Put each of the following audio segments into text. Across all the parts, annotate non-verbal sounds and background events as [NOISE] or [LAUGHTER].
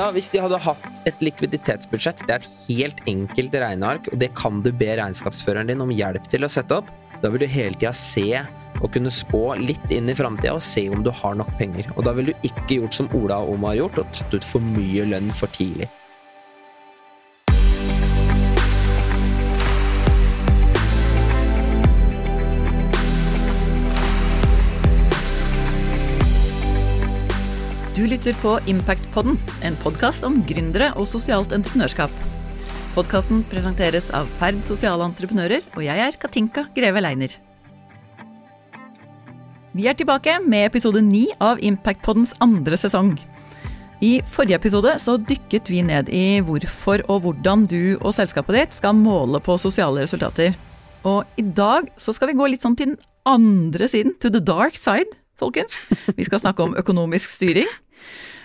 ja, hvis de hadde hatt et likviditetsbudsjett, det er et helt enkelt regneark, og det kan du be regnskapsføreren din om hjelp til å sette opp. Da vil du hele tida se og kunne spå litt inn i framtida og se om du har nok penger. Og da vil du ikke gjort som Ola og Oma har gjort, og tatt ut for mye lønn for tidlig. Du lytter på Impactpodden, en podkast om gründere og sosialt entreprenørskap. Podkasten presenteres av Ferd sosiale entreprenører, og jeg er Katinka Greve Leiner. Vi er tilbake med episode ni av Impactpoddens andre sesong. I forrige episode så dykket vi ned i hvorfor og hvordan du og selskapet ditt skal måle på sosiale resultater. Og i dag så skal vi gå litt sånn til den andre siden, to the dark side, folkens. Vi skal snakke om økonomisk styring.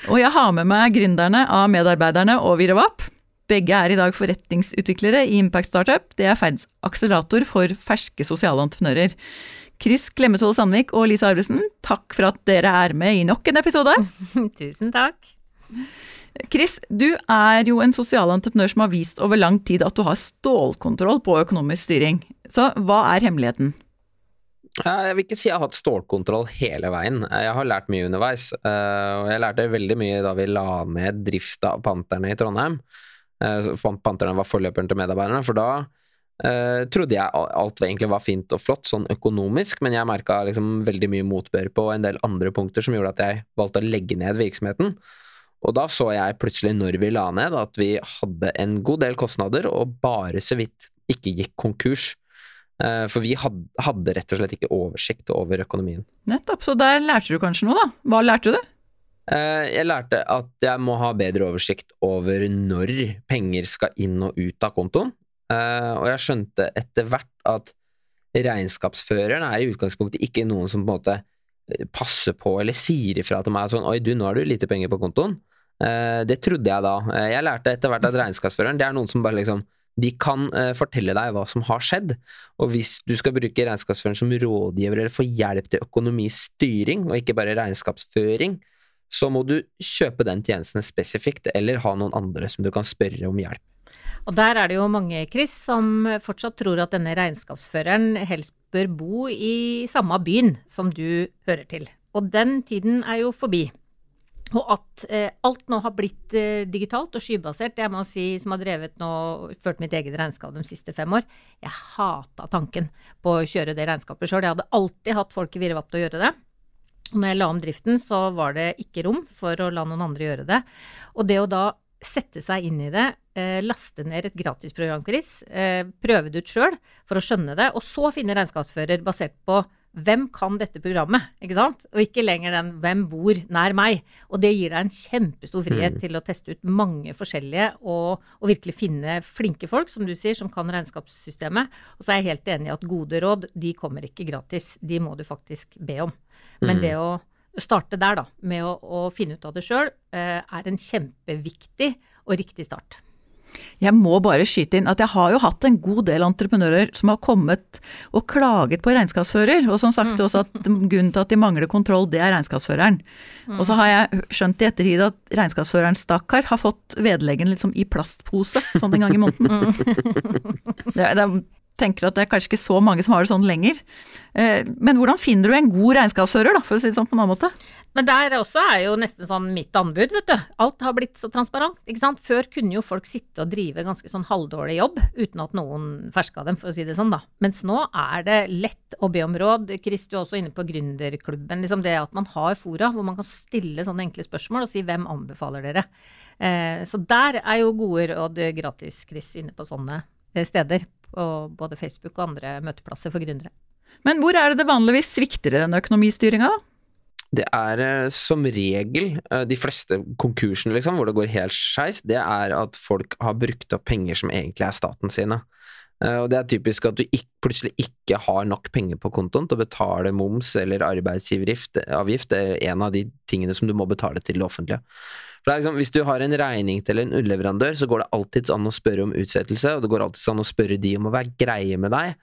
Og jeg har med meg gründerne av Medarbeiderne og Virevap. Begge er i dag forretningsutviklere i Impact Startup. Det er Ferds akselerator for ferske sosiale entreprenører. Chris Klemetvold Sandvik og Lise Arvesen, takk for at dere er med i nok en episode. [LAUGHS] Tusen takk. Chris, du er jo en sosial entreprenør som har vist over lang tid at du har stålkontroll på økonomisk styring. Så hva er hemmeligheten? Jeg vil ikke si jeg har hatt stålkontroll hele veien. Jeg har lært mye underveis. Eh, og jeg lærte veldig mye da vi la ned drifta av Panterne i Trondheim. Eh, Panterne var forløperen til medarbeiderne. For da uh, trodde jeg alt egentlig var fint og flott, sånn økonomisk, men jeg merka liksom veldig mye motbør på en del andre punkter som gjorde at jeg valgte å legge ned virksomheten. Og da så jeg plutselig, når vi la ned, at vi hadde en god del kostnader, og bare så vidt ikke gikk konkurs. Uh, for vi hadde, rett og slett ikke oversikt over økonomien. Nettopp, så der lærte du kanskje noe, da. Hva lærte du? Uh, jeg lærte at jeg må ha bedre oversikt over når penger skal inn og ut av kontoen. Uh, og jeg skjønte etter hvert at regnskapsføreren er i utgangspunktet ikke noen som på en måte passer på eller sier ifra til meg sånn Oi, du, nå har du lite penger på kontoen. Det trodde jeg da. Jeg lærte etter hvert at regnskapsføreren det er noen som bare liksom De kan fortelle deg hva som har skjedd, og hvis du skal bruke regnskapsføreren som rådgiver eller få hjelp til økonomistyring, og ikke bare regnskapsføring, så må du kjøpe den tjenesten spesifikt, eller ha noen andre som du kan spørre om hjelp. Og der er det jo mange, Chris, som fortsatt tror at denne regnskapsføreren helst bør bo i samme byen som du hører til. Og den tiden er jo forbi. Og at eh, alt nå har blitt eh, digitalt og skybasert, jeg må si, som har drevet nå, ført mitt eget regnskap de siste fem år, jeg hata tanken på å kjøre det regnskapet sjøl. Jeg hadde alltid hatt folk i Virrevapp til å gjøre det. Og når jeg la om driften, så var det ikke rom for å la noen andre gjøre det. Og det å da sette seg inn i det, eh, laste ned et gratisprogram, Chris, eh, prøve det ut sjøl for å skjønne det, og så finne regnskapsfører basert på hvem kan dette programmet, ikke sant? Og ikke lenger den 'hvem bor nær meg'. Og det gir deg en kjempestor frihet mm. til å teste ut mange forskjellige og, og, virkelig finne flinke folk, som du sier, som kan regnskapssystemet. Og så er jeg helt enig i at gode råd, de kommer ikke gratis. De må du faktisk be om. Men mm. det å starte der, da, med å, å finne ut av det sjøl, eh, er en kjempeviktig og riktig start. Jeg må bare skyte inn at jeg har jo hatt en god del entreprenører som har kommet og klaget på regnskapsfører, og som sagt også at [LAUGHS] grunnen til at de mangler kontroll, det er regnskapsføreren. Mm. Og så har jeg skjønt i ettertid at regnskapsføreren stakkar har fått vedleggen liksom i plastpose sånn en gang i måneden. Mm. [LAUGHS] det, det, tenker at det er kanskje ikke så mange som har det sånn lenger. Eh, men hvordan finner du en god regnskapsfører, da, for å si det sånn på en annen måte? Men der også er jo nesten sånn mitt anbud, vet du. Alt har blitt så transparent. ikke sant? Før kunne jo folk sitte og drive ganske sånn halvdårlig jobb uten at noen ferska dem, for å si det sånn, da. Mens nå er det lett å be om råd. Chris, du er også inne på gründerklubben. Liksom det at man har fora hvor man kan stille sånne enkle spørsmål og si hvem anbefaler dere. Eh, så der er jo gode råd gratis, Chris, inne på sånne eh, steder på både Facebook og andre møteplasser for gründere. Men hvor er det det vanligvis svikter i den økonomistyringa, da? Det er eh, som regel eh, de fleste konkursene, liksom, hvor det går helt skeis, det er at folk har brukt opp penger som egentlig er staten sine. Eh, og det er typisk at du ikke, plutselig ikke har nok penger på kontoen til å betale moms eller arbeidsgiveravgift. Det er en av de tingene som du må betale til det offentlige. Det liksom, Hvis du har en regning til en underleverandør, så går det alltids an å spørre om utsettelse, og det går alltids an å spørre de om å være greie med deg.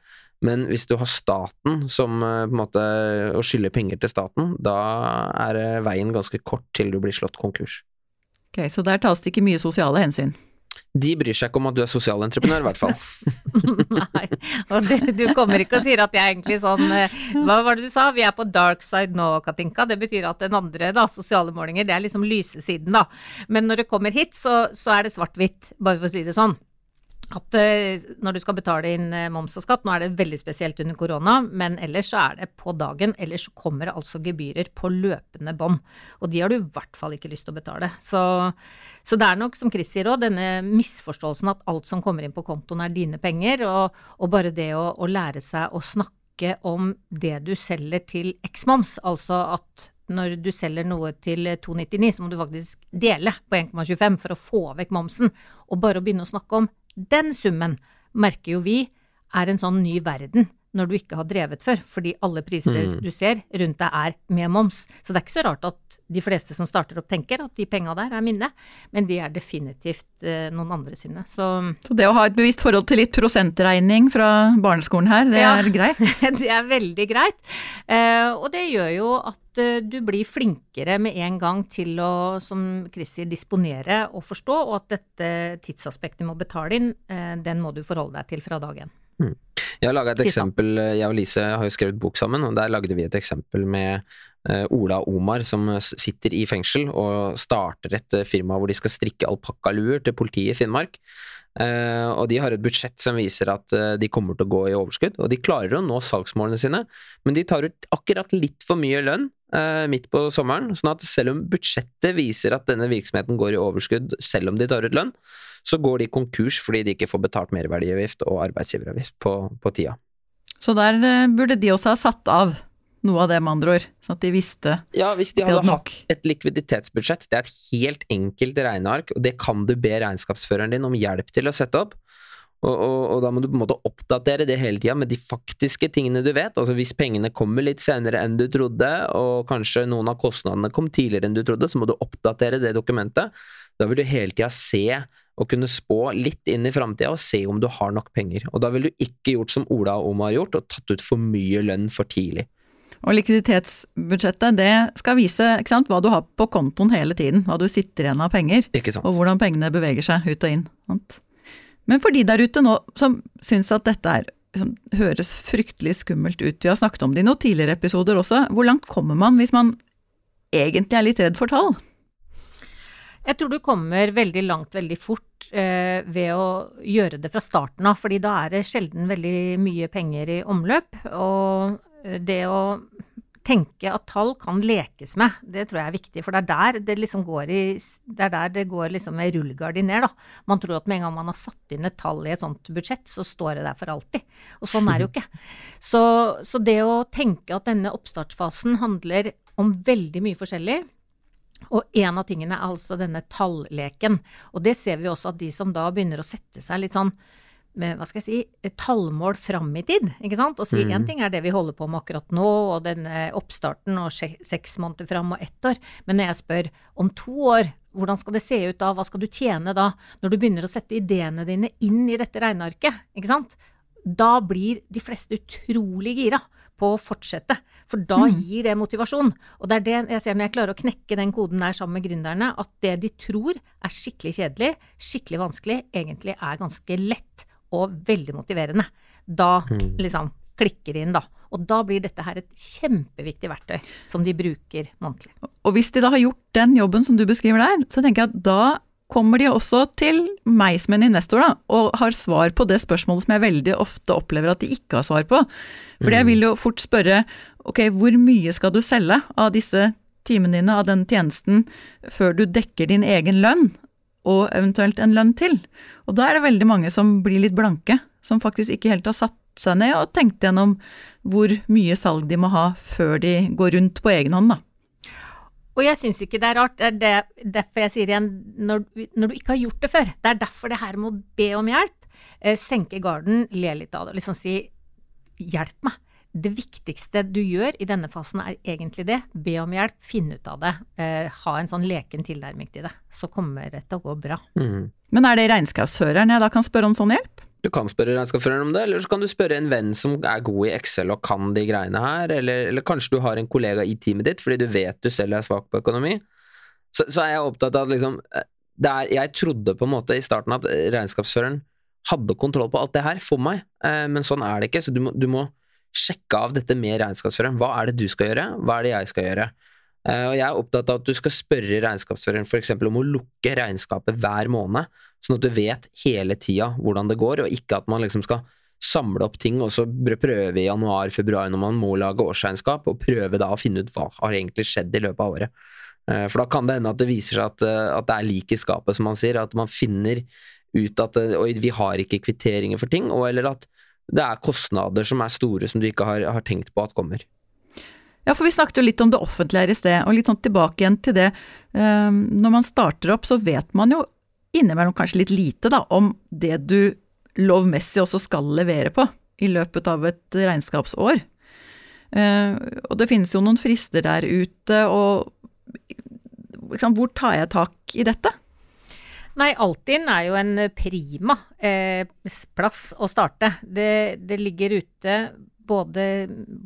Men hvis du har staten som eh, på en måte å skylde penger til staten, da er veien ganske kort til du blir slått konkurs. Ok, Så der tas det ikke mye sosiale hensyn. De bryr seg ikke om at du er sosialentreprenør, i hvert fall. [LAUGHS] Nei, og du, du kommer ikke og sier at jeg er egentlig sånn eh, Hva var det du sa? Vi er på dark side nå, Katinka. Det betyr at den andre, da, sosiale målinger, det er liksom lysesiden, da. Men når det kommer hit, så, så er det svart-hvitt, bare for å si det sånn at uh, når du skal betale inn uh, moms og skatt, nå er det veldig spesielt under korona, men ellers så er det på dagen. Ellers kommer det altså gebyrer på løpende bånd. Og de har du i hvert fall ikke lyst til å betale. Så, så det er nok, som Chris sier òg, denne misforståelsen at alt som kommer inn på kontoen er dine penger, og, og bare det å, å lære seg å snakke om det du selger til eksmoms, altså at når du selger noe til 299, så må du faktisk dele på 1,25 for å få vekk momsen. Og bare å begynne å snakke om den summen merker jo vi er en sånn ny verden når du ikke har drevet før, fordi alle priser mm. du ser rundt deg er med moms. Så det er ikke så rart at de fleste som starter opp tenker at de penga der er mine, men de er definitivt eh, noen andre sine. Så, så, det å ha et bevisst forhold til litt prosentregning fra barneskolen her, det ja, er greit? [LAUGHS] det er veldig greit. Eh, og det gjør jo at eh, du blir flinkere med en gang til å, som Chris sier, disponere og forstå, og at dette tidsaspektet med å betale inn, eh, den må du forholde deg til fra dag én. Mm. Jeg har laga et eksempel, jeg og Lise har jo skrevet bok sammen, og der lagde vi et eksempel med uh, Ola Omar som sitter i fengsel og starter et uh, firma hvor de skal strikke alpakkaluer til politiet i Finnmark. Uh, og de har et budsjett som viser at de kommer til å gå i overskudd, og de klarer å nå salgsmålene sine, men de tar ut akkurat litt for mye lønn midt på sommeren, sånn at selv om budsjettet viser at denne virksomheten går i overskudd selv om de tar ut lønn, så går de konkurs fordi de ikke får betalt merverdiavgift og arbeidsgiveravgift på, på tida. Så der eh, burde de også ha satt av noe av det, med andre ord, sånn at de visste Ja, hvis de hadde hatt et likviditetsbudsjett, det er et helt enkelt regneark, og det kan du be regnskapsføreren din om hjelp til å sette opp. Og, og, og, da må du på en måte oppdatere det hele tida med de faktiske tingene du vet. Altså hvis pengene kommer litt senere enn du trodde, og kanskje noen av kostnadene kom tidligere enn du trodde, så må du oppdatere det dokumentet. Da vil du hele tida se og kunne spå litt inn i framtida og se om du har nok penger. Og da ville du ikke gjort som Ola og Oma har gjort, og tatt ut for mye lønn for tidlig. Og likviditetsbudsjettet det skal vise sant, hva du har på kontoen hele tiden, hva du sitter igjen av penger, og hvordan pengene beveger seg ut og inn. Sant? Men for de der ute nå som syns at dette er, liksom, høres fryktelig skummelt ut, vi har snakket om det i noen tidligere episoder også, hvor langt kommer man hvis man egentlig er litt redd for tall? Jeg tror du kommer veldig langt veldig fort eh, ved å gjøre det fra starten av, fordi da er det sjelden veldig mye penger i omløp. Og eh, det å tenke at tall kan lekes med, det tror jeg er viktig. For det er der det liksom går i Det er der det går liksom med rullegardiner, da. Man tror at med en gang man har satt inn et tall i et sånt budsjett, så står det der for alltid. Og sånn er det jo ikke. [LAUGHS] Så, så det å tenke at denne oppstartsfasen handler om veldig mye forskjellig, og en av tingene er altså denne talleken. Og det ser vi også at de som da begynner å sette seg litt sånn med, hva skal jeg si, tallmål fram i tid. ikke sant? Og si én mm. ting er det vi holder på med akkurat nå, og denne oppstarten og seks måneder fram og ett år. Men når jeg spør om to år, hvordan skal det se ut da, hva skal du tjene da? Når du begynner å sette ideene dine inn i dette regnearket, ikke sant? Da blir de fleste utrolig gira på å fortsette. For da mm. gir det motivasjon. Og det er det jeg ser når jeg klarer å knekke den koden der sammen med gründerne, at det de tror er skikkelig kjedelig, skikkelig vanskelig, egentlig er ganske lett og veldig motiverende. Da mm. liksom klikker inn, da. Og da blir dette her et kjempeviktig verktøy som de bruker månedlig. Og hvis de da har gjort den jobben som du beskriver der, så tenker jeg at da kommer de også til meg som en investor da, og har svar på det spørsmålet som jeg veldig ofte opplever at de ikke har svar på. For jeg mm. vil jo fort spørre ok, hvor mye skal du selge av disse timene dine, av den tjenesten, før du dekker din egen lønn, og eventuelt en lønn til? Og da er det veldig mange som blir litt blanke, som faktisk ikke helt har satt seg ned og tenkt gjennom hvor mye salg de må ha før de går rundt på egen hånd, da. Og jeg syns ikke det er rart. Det er derfor jeg sier igjen, når, når, du ikke har gjort det før. Det er derfor det her med å be om hjelp, eh, senke garden, le litt av det, og liksom si hjelp meg. Det viktigste du gjør i denne fasen er egentlig det. Be om hjelp, finn ut av det. Eh, ha en sånn leken tilnærming til det. Så kommer det til å gå bra. Mm. Men er det regnskapsføreren jeg da kan spørre om sånn hjelp? Du kan spørre regnskapsføreren om det, eller så kan du spørre en venn som er god i Excel og kan de greiene her, eller, eller kanskje du har en kollega i teamet ditt fordi du vet du selv er svak på økonomi. Så, så er jeg opptatt av at liksom eh, det er, Jeg trodde på en måte i starten at regnskapsføreren hadde kontroll på alt det her for meg, eh, men sånn er det ikke. Så du må, du må sjekke av dette med regnskapsføreren. Hva er det du skal gjøre, hva er det jeg skal gjøre? Eh, og jeg er opptatt av at du skal spørre regnskapsføreren f.eks. om å lukke regnskapet hver måned, sånn at du vet hele tida hvordan det går, og ikke at man liksom skal samle opp ting og så prøve i januar-februar når man må lage årsregnskap, og prøve da å finne ut hva har egentlig skjedd i løpet av året. Eh, for da kan det hende at det viser seg at, eh, at det er lik i skapet, som man sier, at man finner ut at vi har ikke kvitteringer for ting, og eller at det er kostnader som er store som du ikke har, har tenkt på at kommer. Ja, for vi snakket jo litt om det offentlige her i sted, og litt sånn tilbake igjen til det. Um, når man starter opp, så vet man jo innimellom kanskje litt lite, da, om det du lovmessig også skal levere på i løpet av et regnskapsår. Uh, og det finnes jo noen frister der ute, og liksom, hvor tar jeg tak i dette? Nei, Altinn er jo en prima eh, plass å starte. Det, det ligger ute både,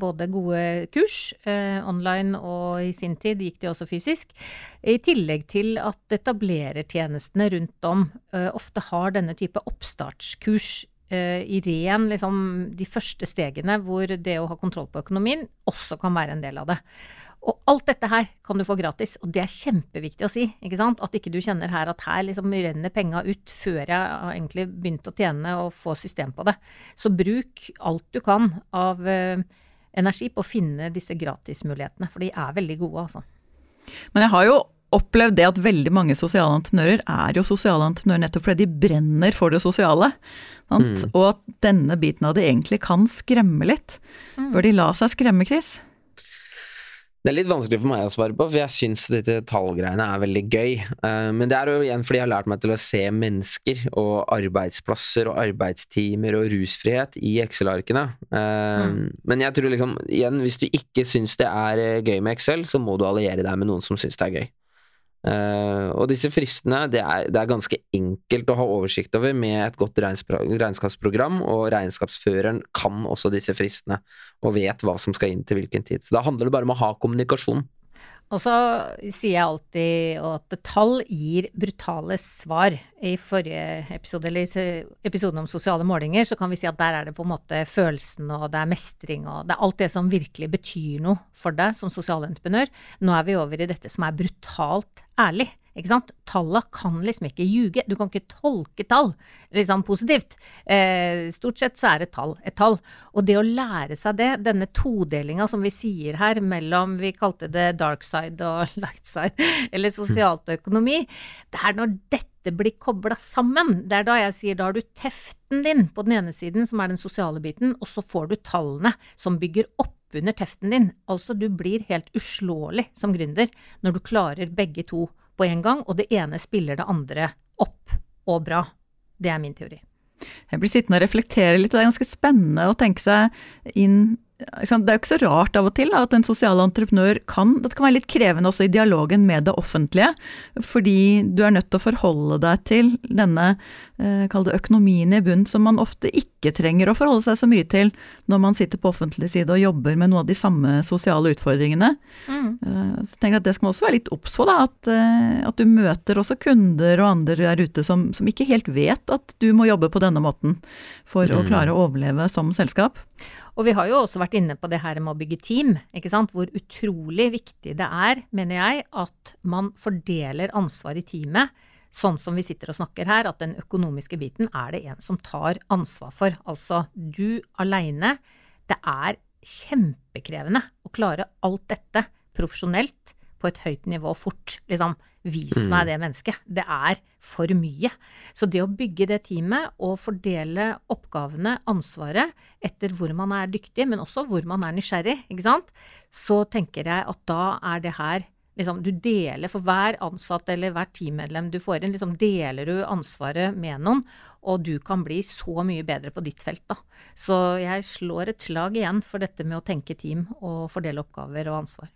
både gode kurs eh, online, og i sin tid gikk de også fysisk. I tillegg til at etablerertjenestene rundt om eh, ofte har denne type oppstartskurs i ren liksom, de første stegene hvor det å ha kontroll på økonomien også kan være en del av det. Og alt dette her kan du få gratis, og det er kjempeviktig å si. ikke sant? At ikke du kjenner her at her liksom renner penga ut før jeg har egentlig begynt å tjene og få system på det. Så bruk alt du kan av uh, energi på å finne disse gratismulighetene, for de er veldig gode, altså. Men jeg har jo opplevd det at veldig mange sosiale entreprenører er jo sosiale entreprenører nettopp fordi de brenner for det sosiale. Mm. Og at denne biten av det egentlig kan skremme litt. Mm. Bør de la seg skremme, Chris? Det er litt vanskelig for meg å svare på, for jeg syns dette tallgreiene er veldig gøy. Uh, men det er jo igjen fordi jeg har lært meg til å se mennesker og arbeidsplasser og arbeidstimer og rusfrihet i Excel-arkene. Uh, mm. Men jeg tror liksom, igjen, hvis du ikke syns det er eh, gøy med Excel, så må du alliere deg med noen som syns det er gøy. Uh, og disse fristene det er, det er, ganske enkelt å ha oversikt over med et godt regnskapsprogram, og regnskapsføreren kan også disse fristene og vet hva som skal inn til hvilken tid. Så da handler det bare om å ha kommunikasjon. Og så sier jeg alltid at tall gir brutale svar. I forrige episode, eller episoden om sosiale målinger, så kan vi si at der er det på en måte følelsen og det er mestring og det er alt det som virkelig betyr noe for deg som sosialentreprenør. Nå er vi over i dette som er brutalt ærlig. Ikke sant? Talla kan liksom ikke ljuge. Du kan ikke tolke tall liksom positivt. Eh, stort sett så er et tall et tall. Og det å lære seg det, denne todelinga som vi sier her mellom Vi kalte det dark side og [LAUGHS] light side, eller sosialt og økonomi. Det er når dette blir kobla sammen. Det er da jeg sier da har du teften din på den ene siden, som er den sosiale biten, og så får du tallene som bygger opp under teften din. Altså du blir helt uslåelig som gründer når du klarer begge to på en gang, og det ene spiller det andre opp og bra. Det er min teori. Jeg blir sittende og reflektere litt, og det er ganske spennende å tenke seg inn det er jo ikke så rart av og til at en sosial entreprenør kan Det kan være litt krevende også i dialogen med det offentlige, fordi du er nødt til å forholde deg til denne kall det økonomien i bunn, som man ofte ikke trenger å forholde seg så mye til når man sitter på offentlig side og jobber med noen av de samme sosiale utfordringene. Mm. Eh, så jeg tenker at Det skal man også være litt obs på, da, at, eh, at, du møter også kunder og andre der ute som, som, ikke helt vet at du må jobbe på denne måten for mm. å klare å overleve som selskap. Og vi har jo også vært inne på det her med å bygge team, ikke sant. Hvor utrolig viktig det er, mener jeg, at man fordeler ansvar i teamet. Sånn som vi sitter og snakker her, at den økonomiske biten er det en som tar ansvar for. Altså du aleine. Det er kjempekrevende å klare alt dette profesjonelt på et høyt nivå fort. Liksom, vis meg mm. det mennesket. Det er for mye. Så det å bygge det teamet og fordele oppgavene, ansvaret, etter hvor man er dyktig, men også hvor man er nysgjerrig, ikke sant, så tenker jeg at da er det her Liksom, du deler for hver ansatt eller hvert teammedlem du får inn, liksom deler du ansvaret med noen, og du kan bli så mye bedre på ditt felt. Da. Så jeg slår et slag igjen for dette med å tenke team og fordele oppgaver og ansvar.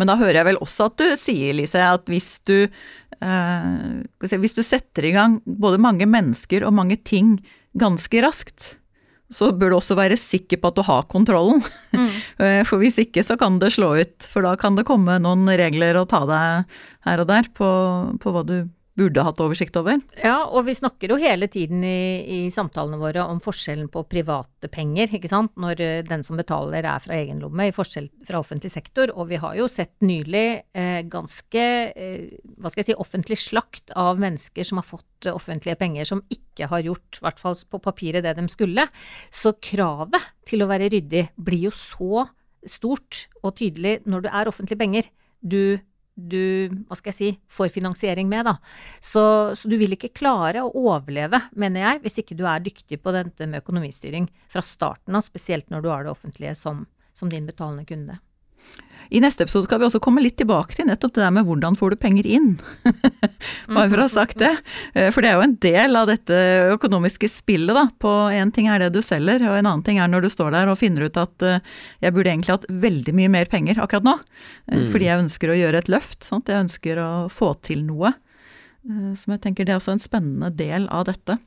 Men da hører jeg vel også at du sier, Lise, at hvis du, eh, hvis du setter i gang både mange mennesker og mange ting ganske raskt, så bør du også være sikker på at du har kontrollen. Mm. [LAUGHS] Eh, For hvis ikke så kan det slå ut, for da kan det komme noen regler og ta deg her og der på, på hva du burde hatt oversikt over. Ja, og vi snakker jo hele tiden i, i samtalene våre om forskjellen på private penger, ikke sant, når eh, den som betaler er fra egen lomme, i forskjell fra offentlig sektor. Og vi har jo sett nylig eh, ganske, eh, hva skal jeg si, offentlig slakt av mennesker som har fått eh, offentlige penger som ikke har gjort, i hvert fall på papiret, det de skulle. Så kravet til å være ryddig blir jo så stort og tydelig når du er offentlige penger. Du du, hva skal jeg si, får finansiering med, da. Så, så, du vil ikke klare å overleve, mener jeg, hvis ikke du er dyktig på dette med økonomistyring fra starten av, spesielt når du har det offentlige som, som din betalende kunde. I neste episode skal vi også komme litt tilbake til nettopp det der med hvordan får du penger inn. [LAUGHS] Bare for å ha sagt det. Eh, For det er jo en del av dette økonomiske spillet, da. På én ting er det du selger, og en annen ting er når du står der og finner ut at eh, jeg burde egentlig hatt veldig mye mer penger akkurat nå. eh, Mm. Fordi jeg ønsker å gjøre et løft. Sant? Jeg ønsker å få til noe. Som jeg tenker det er også en spennende del av dette.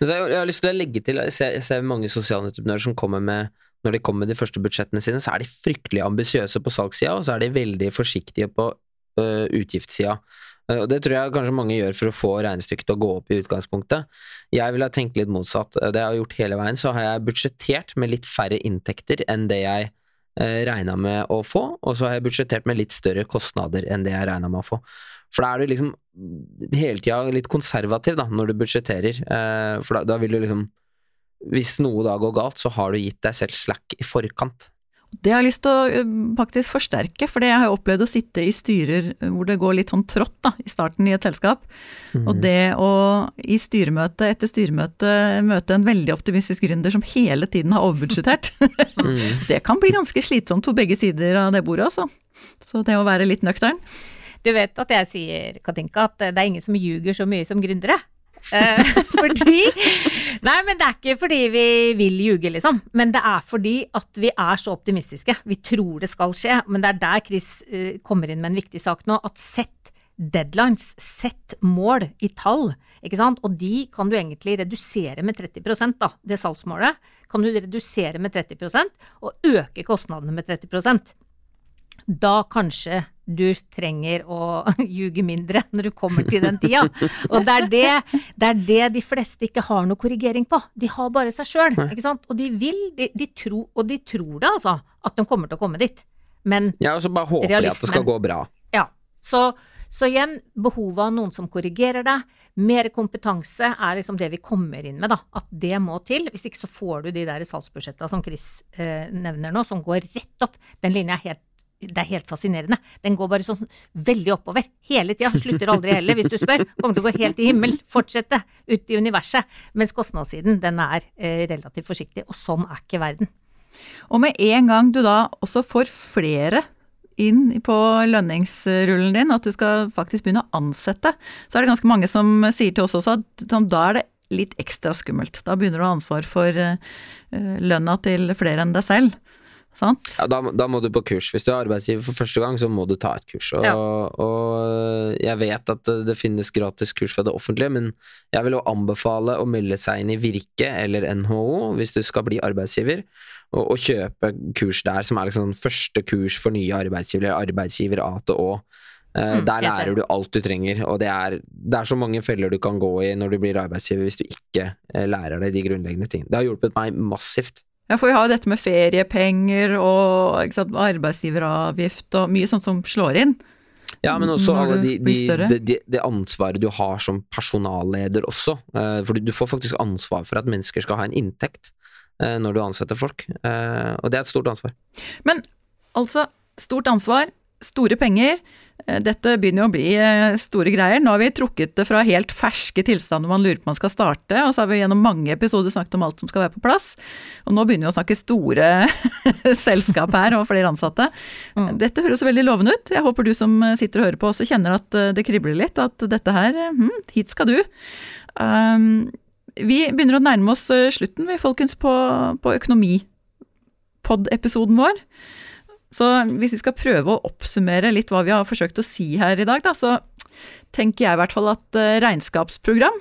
Jeg, har lyst til å legge til jeg ser mange sosiale entreprenører som kommer med Når de kommer med de første budsjettene sine, så er de fryktelig ambisiøse på salgssida, og så er de veldig forsiktige på uh, utgiftssida. Uh, og det tror jeg kanskje mange gjør for å få regnestykket til å gå opp i utgangspunktet. Jeg ville ha tenkt litt motsatt. Det jeg har gjort hele veien, så har jeg budsjettert med litt færre inntekter enn det jeg eh, regna med å få, og så har jeg budsjettert med litt større kostnader enn det jeg regna med å få. For da er du liksom hele tida litt konservativ da, når du budsjetterer, for da, da vil du liksom Hvis noe da går galt, så har du gitt deg selv slack i forkant. Det har jeg lyst til å faktisk forsterke, for det jeg har jo opplevd å sitte i styrer hvor det går litt sånn trått da, i starten i et selskap. Og det å i styremøte etter styremøte møte en veldig optimistisk gründer som hele tiden har overbudsjettert, [LAUGHS] Mm. det kan bli ganske slitsomt på begge sider av det bordet, altså. Så det å være litt nøktern. Du vet at jeg sier, Katinka, at det er ingen som ljuger så mye som gründere. Eh, [LAUGHS] fordi Nei, men det er ikke fordi vi vil ljuge, liksom. Men det er fordi at vi er så optimistiske. Vi tror det skal skje. Men det er der Chris eh, kommer inn med en viktig sak nå. At sett deadlines, sett mål i tall. Ikke sant? Og de kan du egentlig redusere med 30% da. Det salgsmålet kan du redusere med 30% og øke kostnadene med 30 da kanskje du trenger å [LAUGHS] ljuge mindre når du kommer til den tida. Og det er det, det er det de fleste ikke har noe korrigering på. De har bare seg sjøl. Og de vil, de, de tro, og de tror det, altså, at de kommer til å komme dit. Men Ja, og så bare håper de at det skal gå bra. ja. Så, så igjen, behovet av noen som korrigerer deg. Mer kompetanse er liksom det vi kommer inn med, da. At det må til. Hvis ikke så får du de der salgsbudsjetta som Chris eh, nevner nå, som går rett opp. Den linja er helt det er helt fascinerende. Den går bare sånn veldig oppover hele tida. Slutter aldri heller, hvis du spør. Kommer til å gå helt i himmel. Fortsette ut i universet. Mens kostnadssiden, den er eh, relativt forsiktig. Og sånn er ikke verden. Og med en gang du da også får flere inn på lønningsrullen din, at du skal faktisk begynne å ansette, så er det ganske mange som sier til oss også at sånn, da er det litt ekstra skummelt. Da begynner du å ha ansvar for eh, lønna til flere enn deg selv. Ja, da, da må du på kurs. Hvis du er arbeidsgiver for første gang, så må du ta et kurs. Og, Ja. og jeg vet at det finnes gratis kurs fra det offentlige, men jeg vil jo anbefale å melde seg inn i Virke eller NHO hvis du skal bli arbeidsgiver, og, og kjøpe kurs der som er liksom første kurs for nye arbeidsgivere, arbeidsgiver A til Å. Eh, Mm, der lærer du alt du trenger, og det er, det er så mange feller du kan gå i når du blir arbeidsgiver hvis du ikke eh, lærer deg de grunnleggende tingene. Det har hjulpet meg massivt. Ja, for vi har jo dette med feriepenger og sant, arbeidsgiveravgift og mye sånt som slår inn. Ja, men også alle de, de, de, det ansvaret du har som personalleder også. Eh, for du får faktisk ansvar for at mennesker skal ha en inntekt eh, når du ansetter folk. Eh, og det er et stort ansvar. Men altså, stort ansvar, store penger. Eh, Dette begynner jo å bli eh, store greier. Nå har vi trukket det fra helt ferske tilstander man lurer på om man skal starte, og så har vi gjennom mange episoder snakket om alt som skal være på plass. Og nå begynner vi å snakke store [LAUGHS] selskap her og flere ansatte. Mm. Dette høres veldig lovende ut. Jeg håper du som sitter og hører på også kjenner at eh, det kribler litt, og at dette her, eh, hm, hit skal du. Um, vi begynner å nærme oss eh, slutten, vi folkens, på, på økonomipod-episoden vår. Så hvis vi skal prøve å oppsummere litt hva vi har forsøkt å si her i dag, da, så tenker jeg i hvert fall at eh, regnskapsprogram,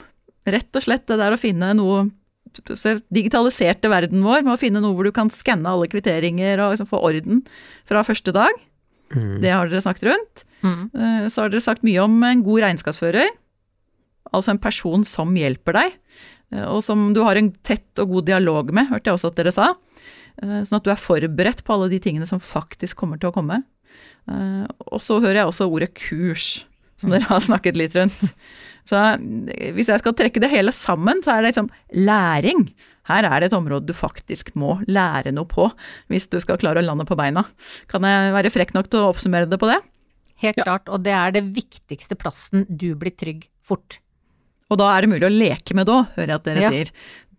rett og slett det der å finne noe digitaliserte verden vår med å finne noe hvor du kan skanne alle kvitteringer og liksom få orden fra første dag. Mm. Det har dere snakket rundt. Mm. Eh, Så har dere sagt mye om en god regnskapsfører, altså en person som hjelper deg, eh, og som du har en tett og god dialog med, hørte jeg også at dere sa. Eh, Sånn at du er forberedt på alle de tingene som faktisk kommer til å komme. Eh, Og så hører jeg også ordet kurs, som dere har snakket litt rundt. [LAUGHS] Så eh, hvis jeg skal trekke det hele sammen, så er det liksom læring. Her er det et område du faktisk må lære noe på, hvis du skal klare å lande på beina. Kan jeg være frekk nok til å oppsummere det på det? Helt Ja. klart, og det er det viktigste plassen du blir trygg fort. Og da er det mulig å leke med det òg, hører jeg at dere Ja. sier.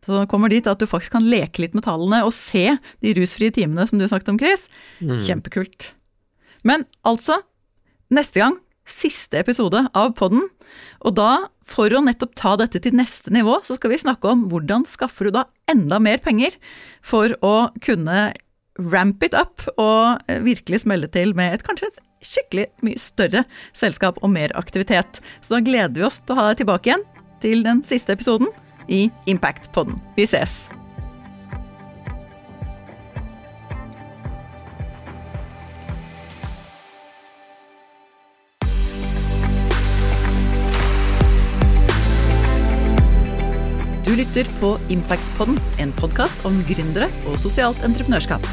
Så det kommer dit at du faktisk kan leke litt med tallene og se de rusfrie timene som du snakket om, Chris. Mm. Kjempekult. Men altså, neste gang, siste episode av podden, og da, for å nettopp ta dette til neste nivå, så skal vi snakke om hvordan skaffer du da enda mer penger for å kunne ramp it up og eh, virkelig smelle til med et kanskje et skikkelig mye større selskap og mer aktivitet. Så da gleder vi oss til å ha deg tilbake igjen til den siste episoden i Impact-podden. Vi ses! Du lytter på Impact-podden, en podkast om gründere og sosialt entreprenørskap.